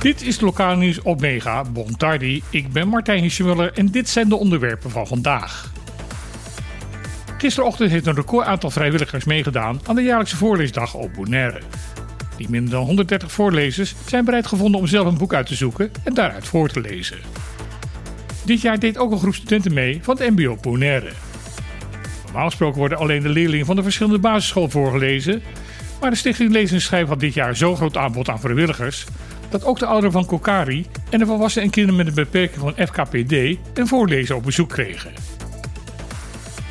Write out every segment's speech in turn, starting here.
Dit is het lokale nieuws op Mega. Bon tardi, ik ben Martijn Hischemuller en dit zijn de onderwerpen van vandaag. Gisterochtend heeft een record aantal vrijwilligers meegedaan aan de jaarlijkse voorleesdag op Bonaire. Niet minder dan 130 voorlezers zijn bereid gevonden om zelf een boek uit te zoeken en daaruit voor te lezen. Dit jaar deed ook een groep studenten mee van het MBO Bonaire. Normaal gesproken worden alleen de leerlingen van de verschillende basisscholen voorgelezen, maar de Stichting Lezen en Schrijven had dit jaar zo'n groot aanbod aan vrijwilligers dat ook de ouderen van Kokari en de volwassenen en kinderen met een beperking van FKPD een voorlezer op bezoek kregen.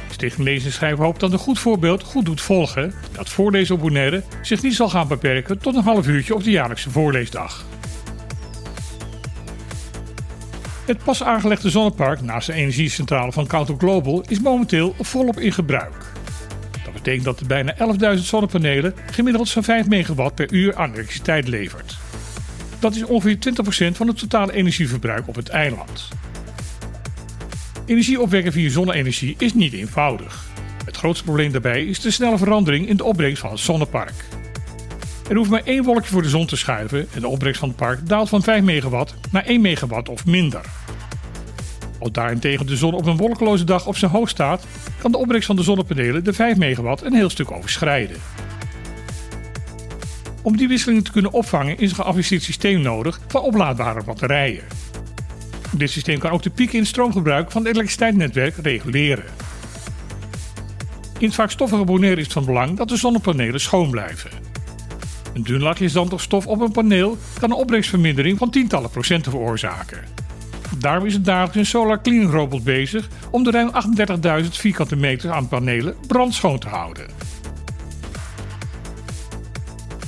Stichting Lezen en Schrijven hoopt dat een goed voorbeeld goed doet volgen dat voorlezen op zich niet zal gaan beperken tot een half uurtje op de jaarlijkse voorleesdag. Het pas aangelegde zonnepark naast de energiecentrale van Counter Global is momenteel volop in gebruik. Betekent dat de bijna 11.000 zonnepanelen gemiddeld zo'n 5 megawatt per uur aan elektriciteit levert. Dat is ongeveer 20% van het totale energieverbruik op het eiland. Energie opwekken via zonne-energie is niet eenvoudig. Het grootste probleem daarbij is de snelle verandering in de opbrengst van het zonnepark. Er hoeft maar één wolkje voor de zon te schuiven en de opbrengst van het park daalt van 5 megawatt naar 1 megawatt of minder. Als daarentegen de zon op een wolkeloze dag op zijn hoogst staat, kan de opbrengst van de zonnepanelen de 5 megawatt een heel stuk overschrijden. Om die wisselingen te kunnen opvangen is een geavanceerd systeem nodig van oplaadbare batterijen. Dit systeem kan ook de pieken in stroomgebruik van het elektriciteitsnetwerk reguleren. In het vaak stoffige Bonaire is het van belang dat de zonnepanelen schoon blijven. Een dun laagje zand of stof op een paneel kan een opbrengstvermindering van tientallen procenten veroorzaken. Daarom is het dagelijks een solar cleaning robot bezig om de ruim 38.000 vierkante meter aan panelen brandschoon te houden.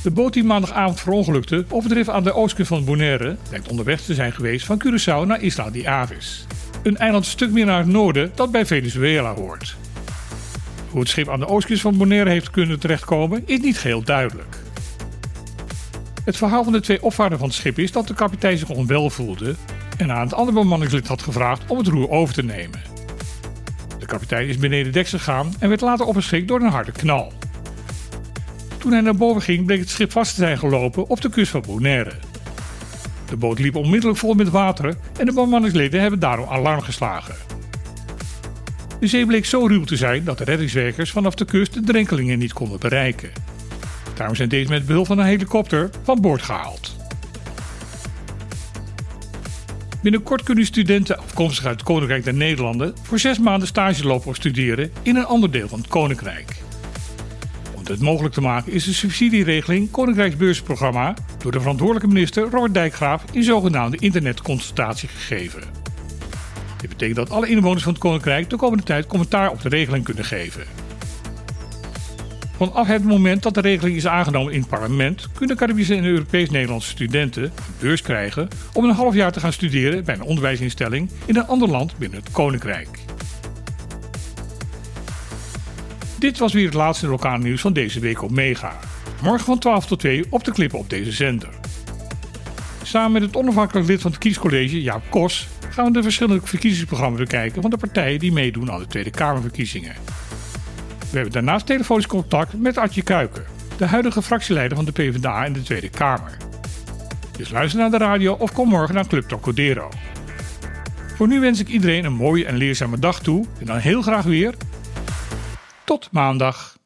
De boot die maandagavond verongelukte op aan de oostkust van Bonaire lijkt onderweg te zijn geweest van Curaçao naar Isla de Aves. Een eiland een stuk meer naar het noorden dat bij Venezuela hoort. Hoe het schip aan de oostkust van Bonaire heeft kunnen terechtkomen is niet geheel duidelijk. Het verhaal van de twee opvaarders van het schip is dat de kapitein zich onwel voelde en aan het andere bemanningslid had gevraagd om het roer over te nemen. De kapitein is beneden dek gegaan en werd later opgeschrikt door een harde knal. Toen hij naar boven ging, bleek het schip vast te zijn gelopen op de kust van Bonaire. De boot liep onmiddellijk vol met water en de bemanningsleden hebben daarom alarm geslagen. De zee bleek zo ruw te zijn dat de reddingswerkers vanaf de kust de drenkelingen niet konden bereiken. Daarom zijn deze met behulp van een helikopter van boord gehaald. Binnenkort kunnen studenten afkomstig uit het Koninkrijk der Nederlanden voor zes maanden stage lopen of studeren in een ander deel van het Koninkrijk. Om dit mogelijk te maken is de subsidieregeling Koninkrijksbeursprogramma door de verantwoordelijke minister Robert Dijkgraaf in zogenaamde internetconsultatie gegeven. Dit betekent dat alle inwoners van het Koninkrijk de komende tijd commentaar op de regeling kunnen geven. Vanaf het moment dat de regeling is aangenomen in het parlement, kunnen Caribische en Europees-Nederlandse studenten een beurs krijgen om een half jaar te gaan studeren bij een onderwijsinstelling in een ander land binnen het Koninkrijk. Dit was weer het laatste lokale nieuws van deze week op Mega. Morgen van 12 tot 2 op de klippen op deze zender. Samen met het onafhankelijk lid van het kiescollege, Jaap Kos, gaan we de verschillende verkiezingsprogramma's bekijken van de partijen die meedoen aan de Tweede Kamerverkiezingen. We hebben daarnaast telefonisch contact met Adje Kuiker, de huidige fractieleider van de PvdA in de Tweede Kamer. Dus luister naar de radio of kom morgen naar Club Trocadero. Voor nu wens ik iedereen een mooie en leerzame dag toe en dan heel graag weer tot maandag.